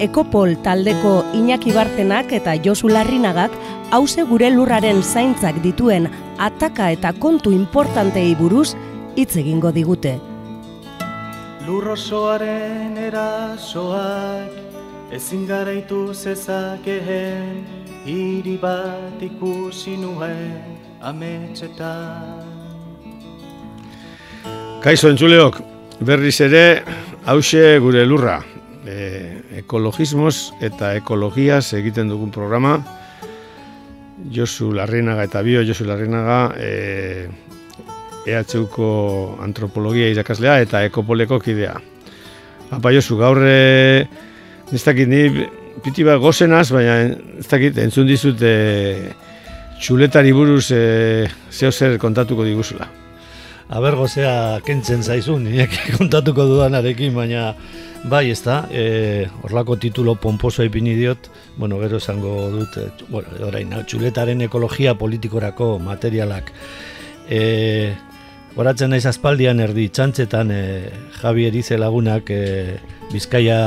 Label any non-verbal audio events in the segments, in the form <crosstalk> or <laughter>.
Ekopol taldeko Iñaki Bartenak eta Josu Larrinagak hause gure lurraren zaintzak dituen ataka eta kontu importantei buruz hitz egingo digute. Lurrosoaren erasoak ezin garaitu zezakeen hiri bat ikusi nuen ametxetan. Kaixo entzuleok, berriz ere hause gure lurra. E, ekologismoz eta ekologiaz egiten dugun programa. Josu Larrinaga eta bio Josu Larrinaga e, EHUko antropologia irakaslea eta ekopoleko kidea. Apa Josu, gaur e, ez dakit ni piti bat gozenaz, baina ez dakit entzun dizut e, txuletari buruz e, zeo zer kontatuko diguzula. Aber gozea kentzen zaizun, niak <laughs> kontatuko dudanarekin, baina bai, ez da, e, orlako titulo pomposo ipini diot, bueno, gero esango dut, e, bueno, orain, txuletaren ekologia politikorako materialak. E, Horatzen naiz aspaldian erdi txantzetan e, Javi Erize lagunak e, Bizkaia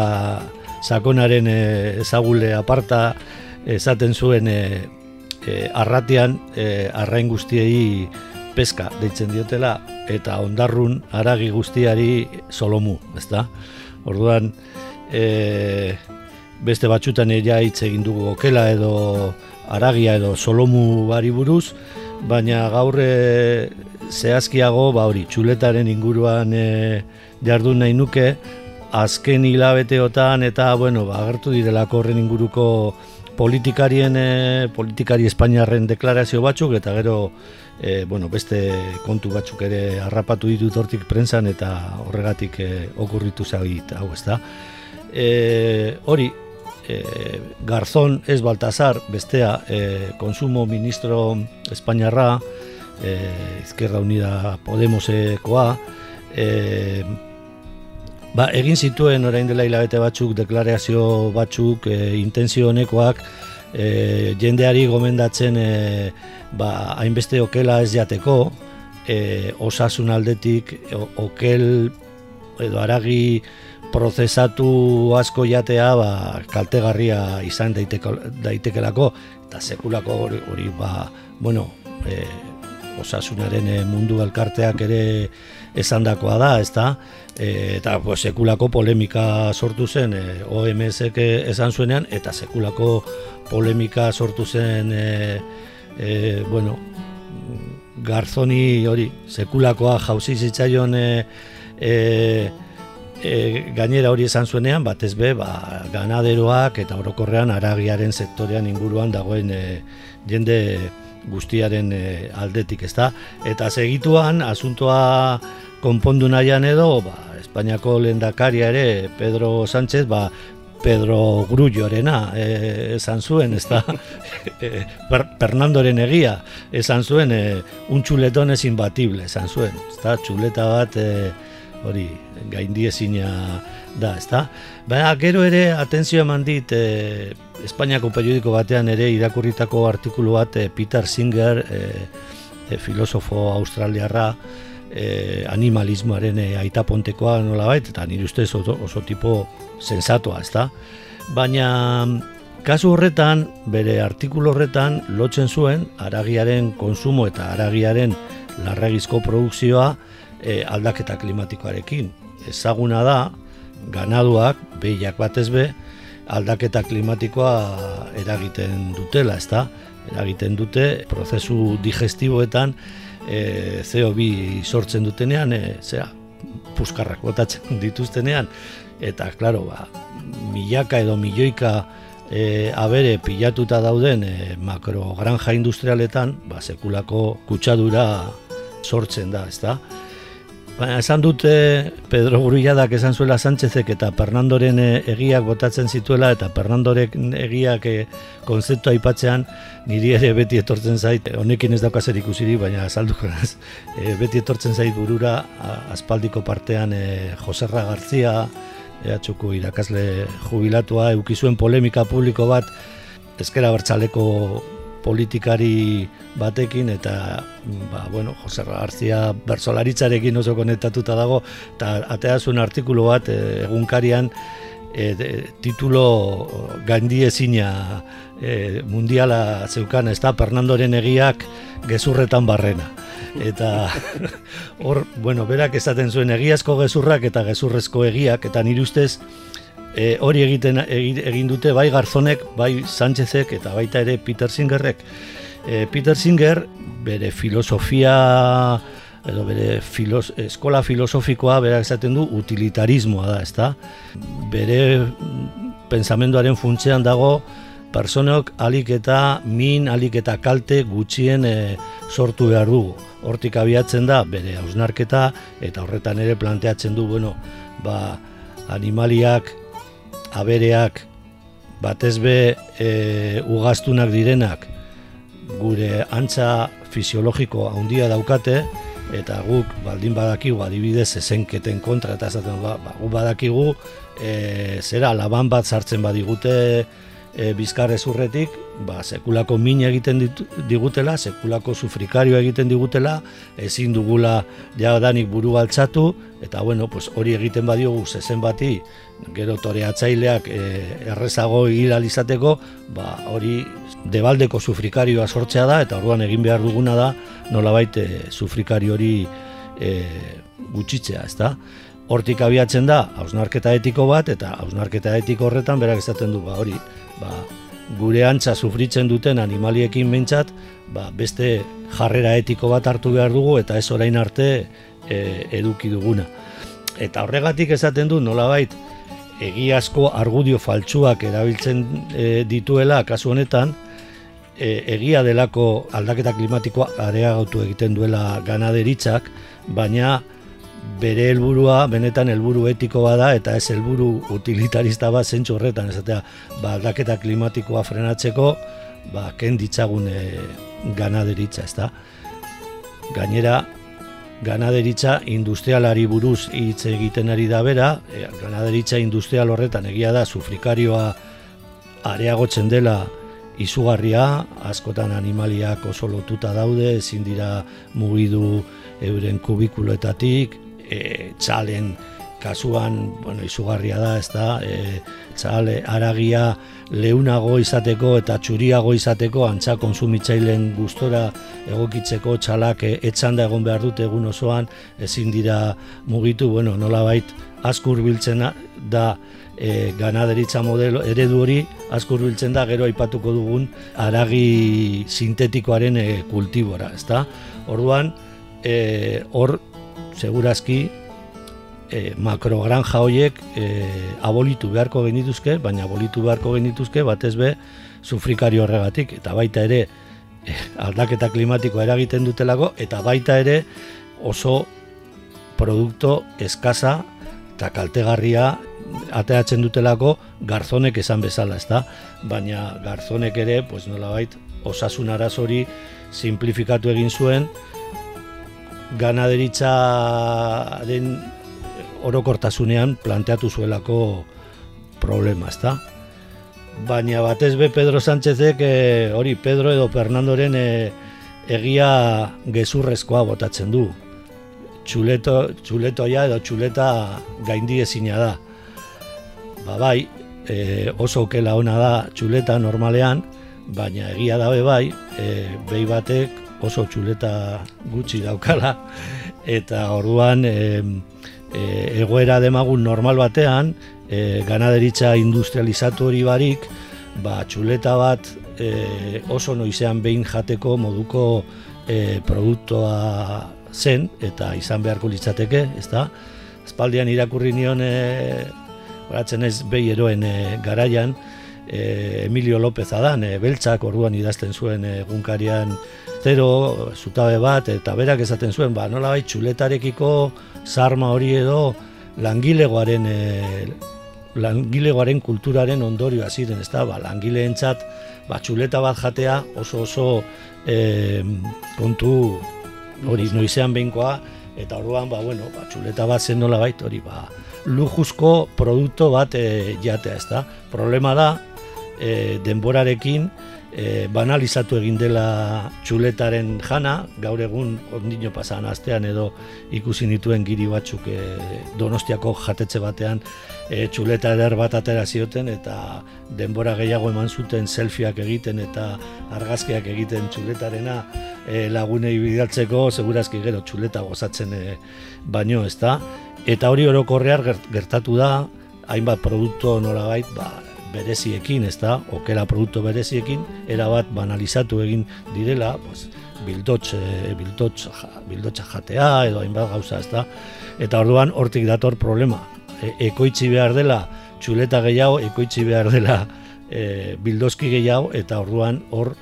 sakonaren e, ezagule aparta esaten zuen e, e, arratian e, arrain guztiei peska deitzen diotela eta ondarrun aragi guztiari solomu, ezta? Orduan e, beste batxutan ja hitz egin dugu okela edo aragia edo solomu bari buruz, baina gaur e, zehazkiago ba hori txuletaren inguruan e, jardun nahi nuke azken hilabeteotan eta bueno, ba, agertu direlako horren inguruko politikarien e, politikari espainiarren deklarazio batzuk eta gero e, bueno, beste kontu batzuk ere harrapatu ditut hortik prensan eta horregatik e, okurritu zagit hau ez da. E, hori, e, Garzón ez Baltazar, bestea, e, konsumo ministro Espainiarra, e, Izquierda Unida Podemosekoa, e, ba, egin zituen orain dela hilabete batzuk, deklarazio batzuk, e, intenzio honekoak, e, jendeari gomendatzen e, ba, hainbeste okela ez jateko, e, osasun aldetik okel edo aragi prozesatu asko jatea ba, kaltegarria izan daiteko, daitekelako eta sekulako hori, hori ba, bueno, e, osasunaren mundu elkarteak ere esandakoa da, ezta? Eta pues, sekulako polemika sortu zen e, OMSek esan zuenean eta sekulako polemika sortu zen e, e, bueno, garzoni hori sekulakoa jauzi zitzaion e, e, gainera hori esan zuenean, batez be, ba, ganaderoak eta orokorrean aragiaren sektorean inguruan dagoen e, jende guztiaren e, aldetik, ezta? Eta segituan, asuntoa konpondu nahian edo, ba, Espainiako lehendakaria ere, Pedro Sánchez, ba, Pedro Grullorena e, esan zuen, ez da, <laughs> e, Fernandoren egia, esan zuen, e, un txuleton ez imbatible, esan zuen, ez da, txuleta bat, e, hori, gaindiezina da, ez da. Baina, gero ere, atentzio eman dit, e, Espainiako periodiko batean ere irakurritako artikulu bat, e, Peter Singer, e, e, filosofo australiarra, e, animalismoaren e, aitapontekoa nola bait, eta nire ustez oso, oso tipo sensatua, ezta? Baina kasu horretan, bere artikulu horretan, lotzen zuen, aragiaren konsumo eta aragiaren larragizko produkzioa e, aldaketa klimatikoarekin. Ezaguna da, ganaduak, behiak batez be, aldaketa klimatikoa eragiten dutela, ezta? Eragiten dute prozesu digestiboetan e, CO2 sortzen dutenean, e, zera, puskarrak botatzen dituztenean, eta, klaro, ba, milaka edo milioika e, abere pilatuta dauden e, makro granja industrialetan, ba, sekulako kutsadura sortzen da, ezta? Baina esan dute Pedro Gurulladak esan zuela Sánchezek eta Fernandoren eh, egiak botatzen zituela eta Fernandorek egiak e, konzeptu aipatzean niri ere beti etortzen zait, honekin ez daukazer ikusiri, baina azalduko naz, <laughs> e, beti etortzen zait burura aspaldiko partean e, Joserra Garzia, ehatxuko irakasle jubilatua, eukizuen polemika publiko bat, ezkera bertxaleko politikari batekin eta ba, bueno, Jose Garzia bersolaritzarekin oso konektatuta dago eta atea zuen artikulu bat e, egunkarian e, titulo gaindi ezina e, mundiala zeukan, ez da, Fernandoren egiak gezurretan barrena. Eta <laughs> hor, bueno, berak esaten zuen egiazko gezurrak eta gezurrezko egiak, eta nire ustez, e, hori egiten egin dute bai Garzonek, bai Sánchezek eta baita ere Peter Singerrek. E, Peter Singer bere filosofia edo bere filos, eskola filosofikoa berak esaten du utilitarismoa da, ezta? Bere pensamenduaren funtzean dago personok alik eta min, alik eta kalte gutxien e, sortu behar dugu. Hortik abiatzen da bere hausnarketa eta horretan ere planteatzen du, bueno, ba, animaliak abereak batez be e, ugaztunak direnak gure antza fisiologiko handia daukate eta guk baldin badakigu adibidez esenketen kontra eta esaten ba, ba, guk badakigu e, zera laban bat sartzen badigute e, urretik, ba, sekulako min egiten digutela, sekulako sufrikario egiten digutela, ezin dugula jadanik buru galtzatu, eta bueno, pues, hori egiten badiogu zezen bati, gero toreatzaileak e, errezago iralizateko, ba, hori debaldeko sufrikarioa sortzea da, eta orduan egin behar duguna da, nolabait e, sufrikari hori e, gutxitzea, ezta? Hortik abiatzen da, hausnarketa etiko bat, eta hausnarketa etiko horretan berak esaten du, ba, hori, ba, gure antza sufritzen duten animaliekin mentzat, ba, beste jarrera etiko bat hartu behar dugu eta ez orain arte e, eduki duguna. Eta horregatik esaten du nolabait egiazko argudio faltsuak erabiltzen e, dituela kasu honetan, e, egia delako aldaketa klimatikoa areagotu egiten duela ganaderitzak, baina bere helburua benetan helburu etiko bada eta ez helburu utilitarista bat zentsu horretan esatea. Ba aldaketa klimatikoa frenatzeko ba ken ditzagun e, ganaderitza ezta? Gainera ganaderitza industrialari buruz hitz egiten ari da bera e, ganaderitza industrial horretan egia da sufrikarioa areagotzen dela izugarria askotan animaliak oso lotuta daude ezin dira mugidu euren kubikuloetatik e, txalen kasuan, bueno, izugarria da, ez da, e, txale aragia leunago izateko eta txuriago izateko antza konsumitzaileen gustora egokitzeko txalak e, etxanda egon behar dute egun osoan, ezin dira mugitu, bueno, nola bait, askur biltzen da e, ganaderitza modelo eredu hori askur biltzen da gero aipatuko dugun aragi sintetikoaren e, kultibora, ezta? Orduan, e, hor segurazki e, makrogranja horiek e, abolitu beharko genituzke, baina abolitu beharko genituzke batez be sufrikario horregatik eta baita ere e, aldaketa klimatikoa eragiten dutelako eta baita ere oso produkto eskaza eta kaltegarria ateatzen dutelako garzonek esan bezala, ezta? Baina garzonek ere, pues nolabait, osasun arazori simplifikatu egin zuen, ganaderitzaren orokortasunean planteatu zuelako problema, ezta? Baina batez be Pedro Sánchezek e, hori Pedro edo Fernandoren e, egia gezurrezkoa botatzen du. Txuleto, txuletoia edo txuleta gaindi ezina da. Ba bai, e, oso okela ona da txuleta normalean, baina egia dabe bai, e, behi batek oso txuleta gutxi daukala eta orduan e, e, egoera demagun normal batean e, ganaderitza industrializatu hori barik ba, txuleta bat e, oso noizean behin jateko moduko e, produktoa zen eta izan beharko litzateke, ezta? Espaldian irakurri nion e, ez behi eroen e, garaian e, Emilio López adan, e, beltzak orduan idazten zuen egunkarian zero, zutabe bat, eta berak esaten zuen, ba, nola bai, txuletarekiko sarma hori edo langilegoaren e, langilegoaren kulturaren ondorioa ziren, ez da, ba, langileentzat ba, txuleta bat jatea oso oso e, kontu hori noizean behinkoa, eta orduan, ba, bueno, ba, txuleta bat zen nola bait, hori, ba, lujuzko produkto bat e, jatea, ez da. Problema da, e, denborarekin, e, banalizatu egin dela txuletaren jana, gaur egun ondino pasan astean edo ikusi nituen giri batzuk e, donostiako jatetxe batean e, txuleta eder bat atera zioten eta denbora gehiago eman zuten selfieak egiten eta argazkiak egiten txuletarena e, lagunei bidaltzeko segurazki gero txuleta gozatzen e, baino ez da. Eta hori orokorrear gertatu da, hainbat produktu nolabait, ba, bereziekin, ez da, okela produktu bereziekin, erabat banalizatu egin direla, pues, bildotx, e, bildotx, ja, jatea edo hainbat gauza, ez da. Eta orduan hortik dator problema. E, ekoitzi behar dela txuleta gehiago, ekoitzi behar dela e, bildozki gehiago, eta orduan hor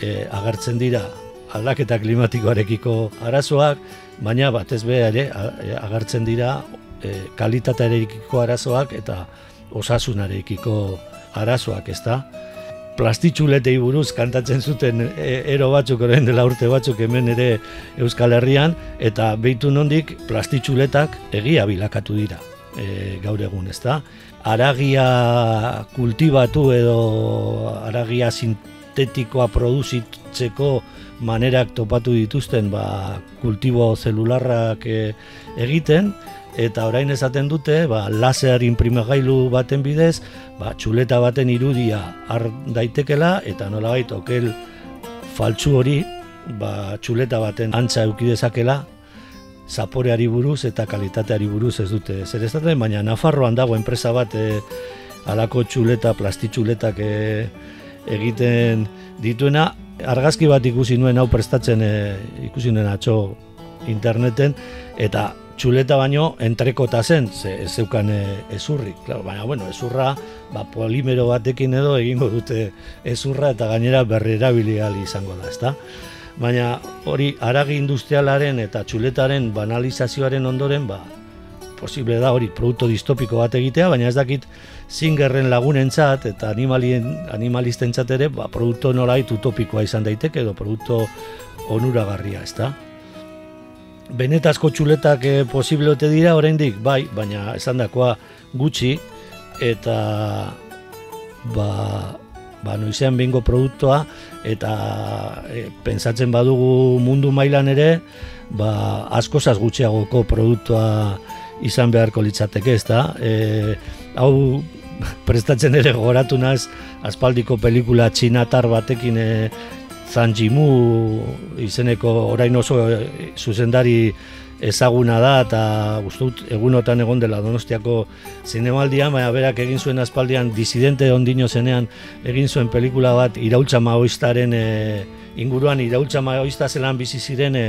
e, agertzen dira aldaketa klimatikoarekiko arazoak, baina batez behar ere agertzen dira e, kalitatearekiko arazoak eta osasunarekiko arazoak, ez da? Plastitxuletei buruz kantatzen zuten e, ero batzuk, orain dela urte batzuk hemen ere Euskal Herrian, eta behitu nondik plastitxuletak egia bilakatu dira e, gaur egun, ez da? Aragia kultibatu edo aragia sintetikoa produzitzeko manerak topatu dituzten ba, kultibo zelularrak e, egiten, eta orain esaten dute ba, laser imprimagailu baten bidez ba, txuleta baten irudia har daitekela eta nolabait okel faltsu hori ba, txuleta baten antza eukidezakela zaporeari buruz eta kalitateari buruz ez dute zer ez baina Nafarroan dago enpresa bat e, alako txuleta, plastitxuletak e, egiten dituena. Argazki bat ikusi nuen hau prestatzen e, ikusi nuen atxo interneten eta txuleta baino entrekota zen, ze ez zeukan e, ezurrik. Claro, baina, bueno, ezurra, ba, polimero batekin edo egingo dute ezurra eta gainera berrerabili izango da, ezta? Baina hori aragi industrialaren eta txuletaren banalizazioaren ondoren, ba, posible da hori produktu distopiko bat egitea, baina ez dakit zingerren lagunentzat eta animalien animalistentzat ere, ba, produktu nolait utopikoa izan daiteke edo produktu onuragarria, ezta? Benetazko txuletak e, posible ote dira oraindik bai, baina esan dakoa gutxi eta ba, ba noizean bingo produktua eta e, pensatzen badugu mundu mailan ere ba askozaz gutxiagoko produktua izan beharko litzateke, ezta? E, hau <laughs> prestatzen ere goratu naz aspaldiko pelikula txinatar batekin e, Zanjimu izeneko orain oso eh, zuzendari ezaguna da eta gustut egunotan egon dela Donostiako zinemaldian, baina berak egin zuen aspaldian disidente ondino zenean egin zuen pelikula bat iraultza maoistaren e, inguruan iraultza maoista zelan bizi ziren e,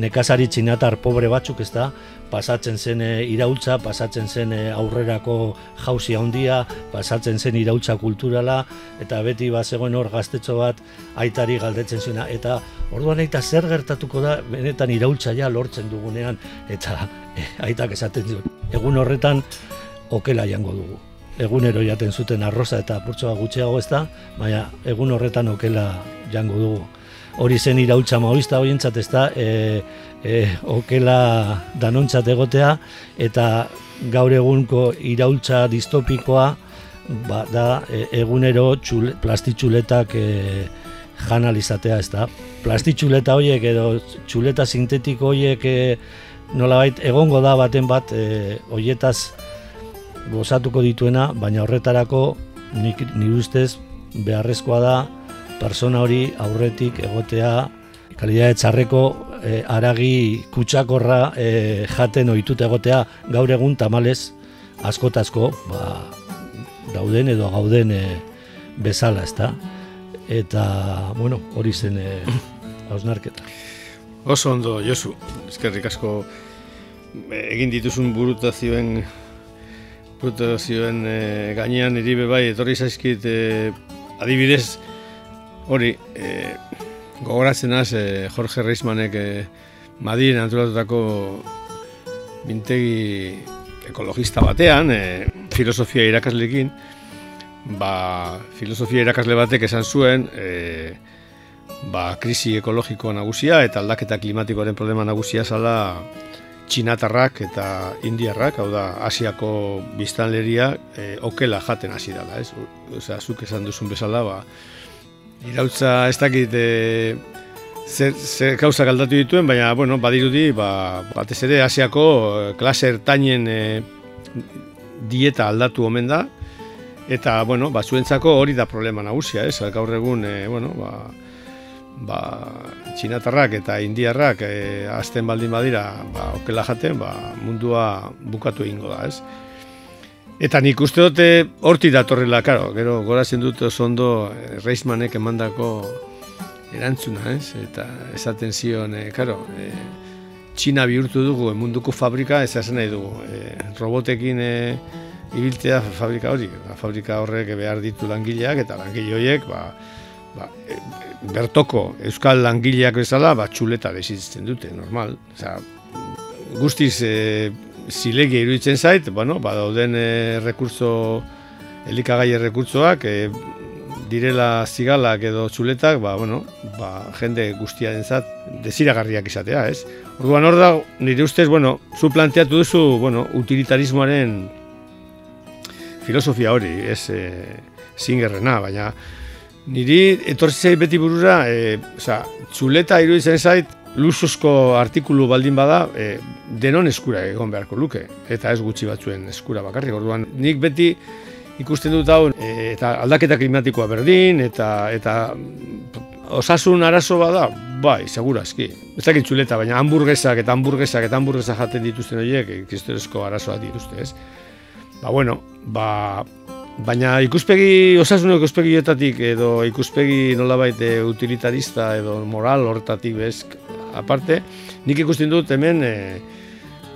nekazari txinatar pobre batzuk ez da, pasatzen zen e, iraultza, pasatzen zen e, aurrerako jauzi handia, pasatzen zen iraultza kulturala, eta beti ba zegoen hor gaztetxo bat aitari galdetzen zuena. Eta orduan aita zer gertatuko da benetan iraultza ja lortzen dugunean, eta e, aitak esaten du. Egun horretan okela jango dugu. Egunero jaten zuten arroza eta purtsoa gutxiago ez da, baina egun horretan okela jango dugu. Hori zen iraultza maoista horientzat ez da, e, e, okela danontzat egotea eta gaur egunko iraultza distopikoa ba, da e, egunero txule, plastitxuletak e, janalizatea ez da. Plastitxuleta horiek edo txuleta sintetiko horiek e, nolabait egongo da baten bat e, hoietaz gozatuko dituena, baina horretarako nik, nik ustez beharrezkoa da persona hori aurretik egotea kalidade txarreko e, aragi kutsakorra e, jaten ohituta egotea gaur egun tamalez askotazko ba, dauden edo gauden e, bezala, ezta? Eta, bueno, hori zen e, <clears throat> hausnarketa. Oso ondo, Josu, eskerrik asko egin dituzun burutazioen putazioen e, gainean niri be bai etorri zaizkit e, adibidez hori e, gogoratzen az e, Jorge Reismanek e, Madien antolatutako mintegi ekologista batean, e, filosofia irakaslekin, ba, filosofia irakasle batek esan zuen, e, ba, krisi ekologikoa nagusia eta aldaketa klimatikoaren problema nagusia zala txinatarrak eta indiarrak, hau da, asiako biztanleria e, okela jaten hasi dela, ez? Osea, zuk esan duzun bezala, ba, irautza ez dakit e, zer, zer gauza galdatu dituen, baina, bueno, badirudi, ba, batez ere asiako e, klase ertainen e, dieta aldatu omen da, eta, bueno, ba, zuentzako hori da problema nagusia, ez? Gaur egun, e, bueno, ba, ba, txinatarrak eta indiarrak e, azten baldin badira ba, okela jaten, ba, mundua bukatu egingo da, ez? Eta nik uste dute horti datorrela, karo, gero gorazen dut oso ondo e, Reismanek emandako erantzuna, ez? Eta esaten zion, e, karo, e, Txina bihurtu dugu munduko fabrika, ez esan nahi dugu, e, robotekin e, ibiltzea fabrika hori, ba, fabrika horrek behar ditu langileak, eta langile horiek, ba, ba, e, bertoko euskal langileak bezala ba, txuleta desitzen dute, normal. Osa, guztiz e, zilegi iruditzen zait, bueno, ba, dauden e, rekurso, elikagai rekurtsoak, e, direla zigalak edo txuletak, ba, bueno, ba, jende guztia dentzat desiragarriak izatea, ez? Orduan hor da, nire ustez, bueno, zu planteatu duzu, bueno, utilitarismoaren filosofia hori, ez e, zingerrena, baina Niri etortzei beti burura, e, oza, txuleta iruditzen zait, luzuzko artikulu baldin bada, e, denon eskura egon beharko luke, eta ez gutxi batzuen eskura bakarrik. Orduan, nik beti ikusten dut hau, e, eta aldaketa klimatikoa berdin, eta eta osasun arazo bada, bai, segura eski. Ez dakit txuleta, baina hamburguesak eta hamburguesak eta hamburguesak jaten dituzten horiek, ikistorezko arazoa dituzte, ez? Ba, bueno, ba, Baina ikuspegi, osasun ikuspegietatik edo ikuspegi nolabait eh, utilitarista edo moral horretatik bez, aparte, nik ikusten dut hemen e,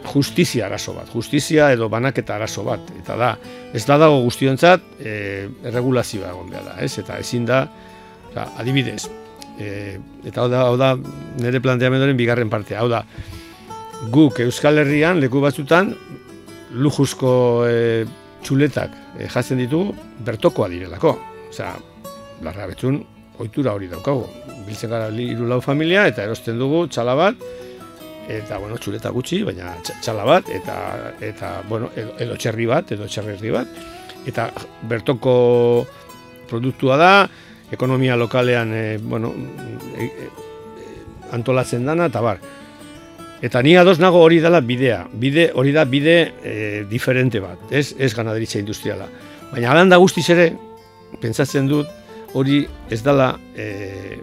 justizia arazo bat, justizia edo banaketa arazo bat, eta da, ez da dago guztiontzat e, erregulazioa egon behar da, ez? eta ezin da, oza, adibidez, e, eta hau da, hau da nire planteamendoren bigarren partea, hau da, guk Euskal Herrian leku batzutan lujuzko e, txuletak e, eh, jatzen ditugu bertokoa direlako. Osea, larra betzun, ohitura hori daukagu. Biltzen gara hiru lau familia eta erosten dugu txala bat, eta, bueno, txuleta gutxi, baina txala bat, eta, eta bueno, edo, txerri bat, edo txerri bat, eta bertoko produktua da, ekonomia lokalean, e, bueno, e, antolatzen dana, eta bar, Eta ni ados nago hori dela bidea. Bide hori da bide e, diferente bat, ez ez ganaderitza industriala. Baina halan da guztiz ere pentsatzen dut hori ez dela e,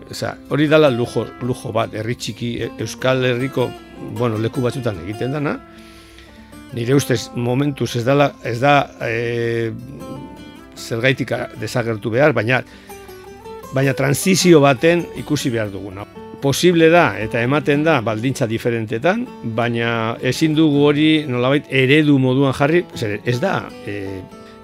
hori dela lujo, lujo bat, herri txiki e, Euskal Herriko, bueno, leku batzutan egiten dana. Nire ustez momentuz ez dela ez da e, zergaitik desagertu behar, baina baina transizio baten ikusi behar duguna posible da eta ematen da baldintza diferentetan, baina ezin dugu hori nolabait eredu moduan jarri, ez da e,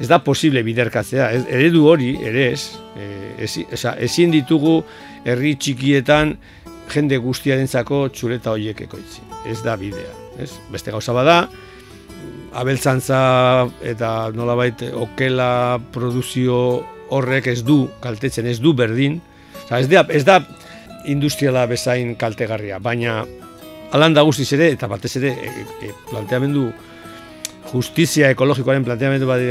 ez da posible biderkatzea, ez, eredu hori ere ez, e, ez, ezin ditugu herri txikietan jende guztiarentzako txuleta horiek ekoitzi. Ez da bidea, ez? Beste gauza bada, abeltzantza eta nolabait okela produzio horrek ez du kaltetzen, ez du berdin, ez da, ez da industriala bezain kaltegarria, baina alan da guztiz ere, eta batez ere e, e, planteamendu justizia ekologikoaren planteamendu bat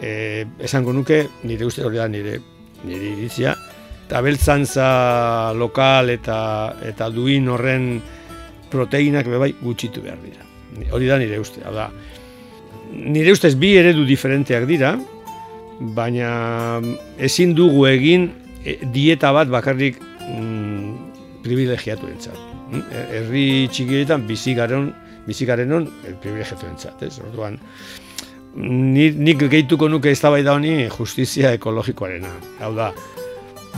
e, esango nuke, nire uste hori da nire, nire iritzia, eta beltzantza lokal eta eta duin horren proteinak bebai gutxitu behar dira. Hori da nire uste, da. Nire ustez bi eredu diferenteak dira, baina ezin dugu egin e, dieta bat bakarrik mm, privilegiatu entzat. Mm? Herri txikietan bizigaren bizikarenon el privilegiatu entzat, ez? Orduan, nik, nik gehituko nuke ez da honi justizia ekologikoarena. Hau da,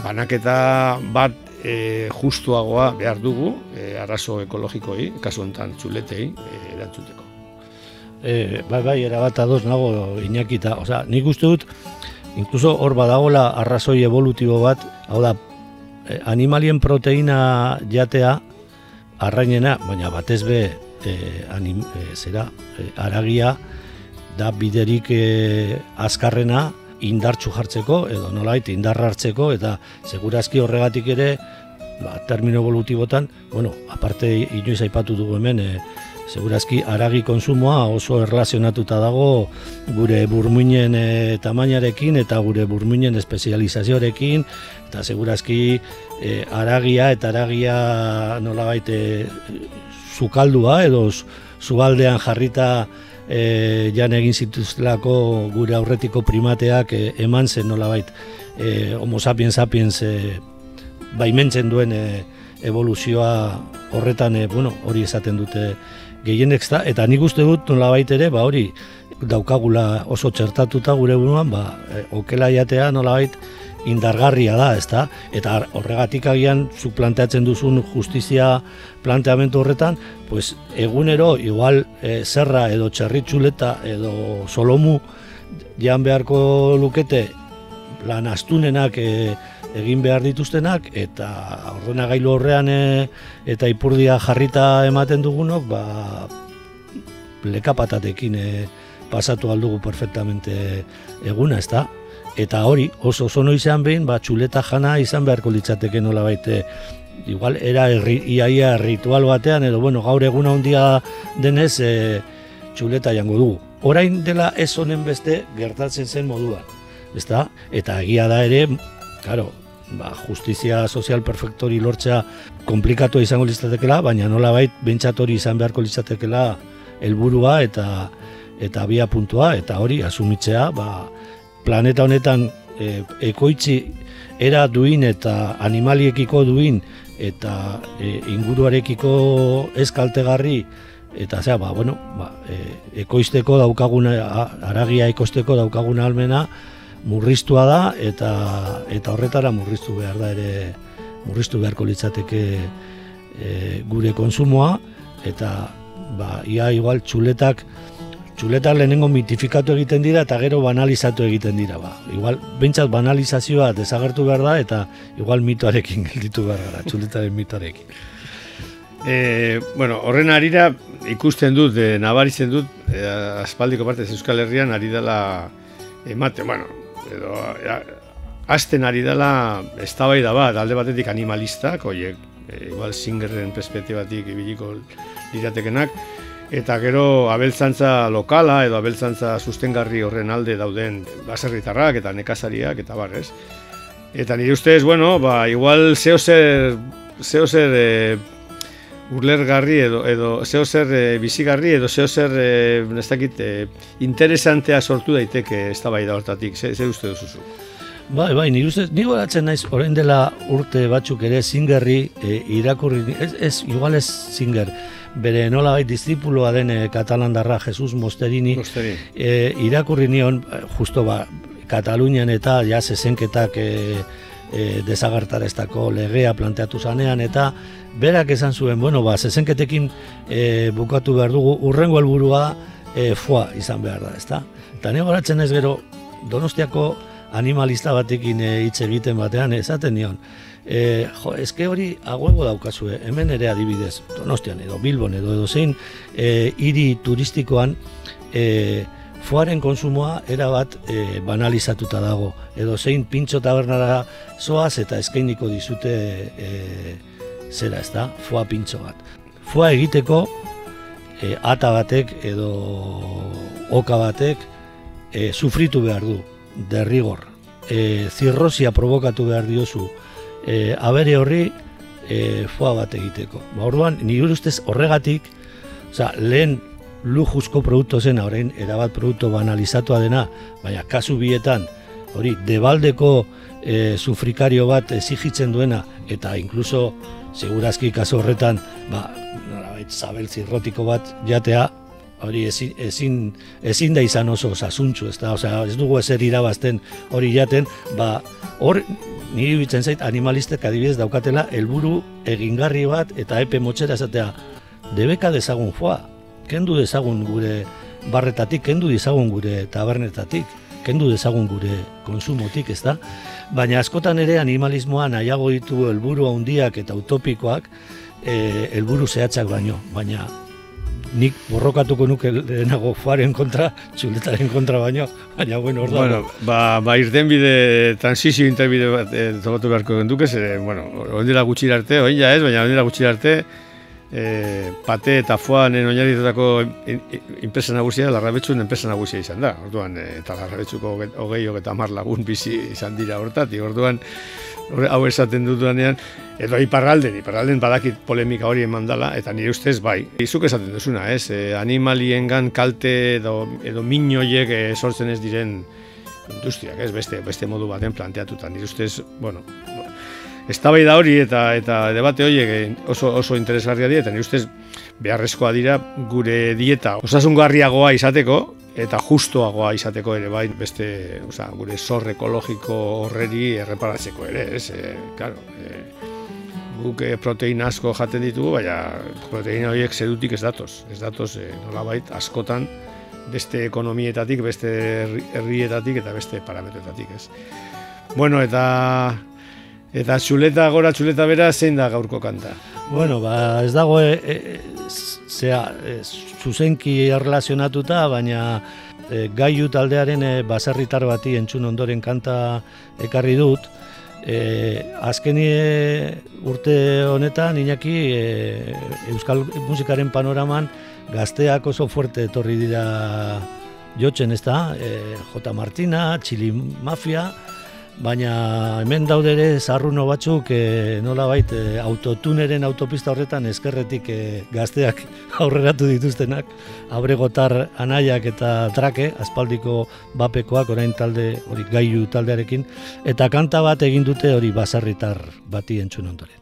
banaketa bat e, justuagoa behar dugu, e, arazo ekologikoi, kasu honetan txuletei, e, erantzuteko. e, bai, bai, erabat ados nago inakita. Osa, nik uste dut, inkluso hor badagola arrazoi evolutibo bat, hau da, e, animalien proteina jatea, arrainena, baina batez be, e, anim, e, zera, e, aragia, da biderik e, azkarrena indartxu jartzeko, edo nolait indarra hartzeko, eta segurazki horregatik ere, ba, termino evolutibotan, bueno, aparte inoiz aipatu dugu hemen, e, segurazki aragi konsumoa oso erlazionatuta dago gure burmuinen e, tamainarekin eta gure burmuinen espezializazioarekin eta segurazki e, aragia eta aragia nola baite zukaldua edo zubaldean jarrita e, jan egin zituztelako gure aurretiko primateak e, eman zen nolabait e, homo sapiens sapiens e, baimentzen duen e, evoluzioa horretan e, bueno, hori esaten dute gehienek da, eta nik uste dut nolabait ere, ba hori daukagula oso txertatuta gure buruan, ba, e, okela jatea nolabait indargarria da, ezta? Eta horregatik agian zu planteatzen duzun justizia planteamendu horretan, pues egunero igual e, zerra edo txerritxuleta edo solomu jan beharko lukete lan astunenak e, egin behar dituztenak eta ordenagailu horrean e, eta ipurdia jarrita ematen dugunok ba lekapatatekin e, pasatu aldugu perfectamente eguna, ezta? Eta hori, oso zono izan behin, ba, txuleta jana izan beharko litzateke nola baite, igual, era erri, iaia ritual batean, edo, bueno, gaur eguna handia denez, e, txuleta jango dugu. Orain dela ez honen beste gertatzen zen moduan, ezta? Eta egia da ere, claro, ba, justizia sozial perfektori lortzea komplikatu izango litzatekela, baina nola bait hori izan beharko litzatekela helburua eta eta bia puntua eta hori asumitzea ba, planeta honetan e, ekoitzi era duin eta animaliekiko duin eta e, inguruarekiko ez kaltegarri eta zera, ba, bueno, ba, e, ekoizteko daukaguna, aragia ekoizteko daukaguna almena, murriztua da eta eta horretara murriztu behar da ere murriztu beharko litzateke e, gure konsumoa eta ba ia igual txuletak txuletak lehenengo mitifikatu egiten dira eta gero banalizatu egiten dira ba. Igual beintzat banalizazioa desagertu behar da eta igual mitoarekin <laughs> gelditu behar da txuletaren mitoarekin. E, bueno, horren arira ikusten dut, e, nabaritzen dut, e, aspaldiko parte Euskal Herrian ari dela emate, bueno, edo hasten ari dela eztabaida bat alde batetik animalistak, oiek, e, igual singerren perspektibatik ibiliko liratekenak, eta gero abeltzantza lokala edo abeltzantza sustengarri horren alde dauden baserritarrak eta nekazariak eta barrez. Eta nire ustez, bueno, ba, igual zeo zer, zeo zer e, urlergarri edo, edo zeo zer e, bizigarri edo zeo zer e, e, interesantea sortu daiteke ez da bai da hortatik, ze, ze uste duzuzu? Bai, bai, nire ustez, nire goratzen naiz, orain dela urte batzuk ere zingerri e, irakurri, ez, ez, igual ez zinger, bere nola bai diszipuloa den e, katalandarra Jesus Mosterini, Mosterini. E, irakurri nion, justo ba, Katalunian eta ja zezenketak e, e, desagartareztako legea planteatu zanean, eta berak esan zuen, bueno, ba, zezenketekin e, bukatu behar dugu, urrengo helburua e, foa izan behar da, ezta? Eta nire horatzen ez gero, donostiako animalista batekin e, hitz egiten batean, esaten nion, e, jo, ezke hori aguego daukazue, hemen ere adibidez, donostian edo Bilbon edo edo zein, e, hiri turistikoan, e, foaren konsumoa erabat e, banalizatuta dago, edo zein pintxo tabernara zoaz eta eskainiko dizute e, zera ez da, foa pintxo bat. Foa egiteko e, ata batek edo oka batek e, sufritu behar du, derrigor. E, zirrosia provokatu behar diozu, e, abere horri e, foa bat egiteko. Ba, orduan, nire ustez horregatik, oza, lehen lujuzko produktu zen, orain erabat produktu banalizatua dena, baina kasu bietan, hori, debaldeko e, sufrikario bat ezigitzen duena, eta inkluso segurazki kaso horretan, ba, nolabait, zabel zirrotiko bat jatea, hori ezin, ezin, ezin da izan oso sasuntxu, ez da, osea, ez dugu ezer irabazten hori jaten, ba, hor, niri bitzen zait, animalistek adibidez daukatela, helburu egingarri bat, eta epe motxera esatea, debeka dezagun foa, kendu dezagun gure barretatik, kendu dizagun gure tabernetatik, kendu dezagun gure konsumotik, ez da? Baina askotan ere animalismoa nahiago ditu helburu handiak eta utopikoak e, helburu zehatzak baino, baina nik borrokatuko nuke lehenago faren kontra, txuletaren kontra baino, baina bueno, orda. Bueno, ba, ba irten bide, transizio interbide bat e, tokatu beharko genduke, zere, bueno, ondila gutxira arte, oin ja ez, baina ondila gutxira arte, e, pate eta foanen oinarritetako enpresa nagusia, larrabetxun enpresa nagusia izan da. Orduan, e, eta larrabetxuko hogei eta mar lagun bizi izan dira hortatik. Orduan, hau esaten dutuanean, edo iparralden, iparralden badakit polemika hori eman dela, eta nire ustez bai. Izuk esaten duzuna, ez? E, animaliengan kalte edo, edo minoiek e, sortzen ez diren industriak, ez? Beste, beste modu baten planteatuta. Nire ustez, bueno, bai da hori eta eta debate horiek e, oso, oso interesgarria dira, eta nire ustez beharrezkoa dira gure dieta osasungarriagoa izateko, eta justoagoa izateko ere bai beste, oza, gure zor ekologiko horreri erreparatzeko ere, ez? E, claro, e, guk e, proteina asko jaten ditugu, baina proteina horiek zedutik ez datoz. Ez datoz, e, nolabait, askotan beste ekonomietatik, beste herrietatik eta beste parametroetatik, ez? Bueno, eta eta txuleta gora, txuleta bera, zein da gaurko kanta? Bueno, ba, ez dago e, e, zea, e, zuzenki erlazionatuta, baina e, gaiu taldearen e, baserritar bati entzun ondoren kanta ekarri dut. E, azkeni e, urte honetan, inaki, e, Euskal musikaren panoraman gazteak oso fuerte etorri dira jotzen ez da, e, J. Martina, Txili Mafia, baina hemen daude ere zarruno batzuk e, nola bait e, autotuneren autopista horretan eskerretik e, gazteak <laughs> aurreratu dituztenak. Abregotar anaiak eta trake aspaldiko bapekoak orain talde hori gaiu taldearekin. Eta kanta bat egin dute hori basarritar bati entzun ondoren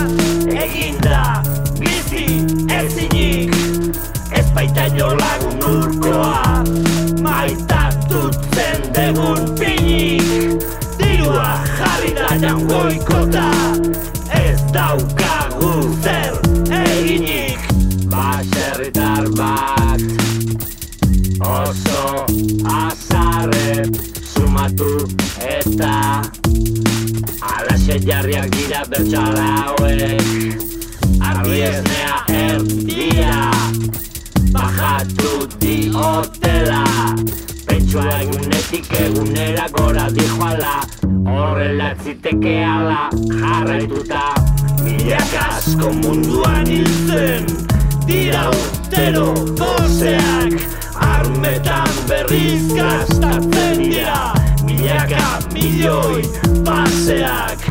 abertxala hauek Arri esnea erdia Bajatu di hotela Pentsua egunetik egunera gora dihoala Horrela ziteke ala jarraituta Milak asko munduan hilzen Dira urtero doseak Armetan berriz gastatzen dira Milaka milioi paseak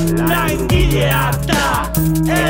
mundu zarroni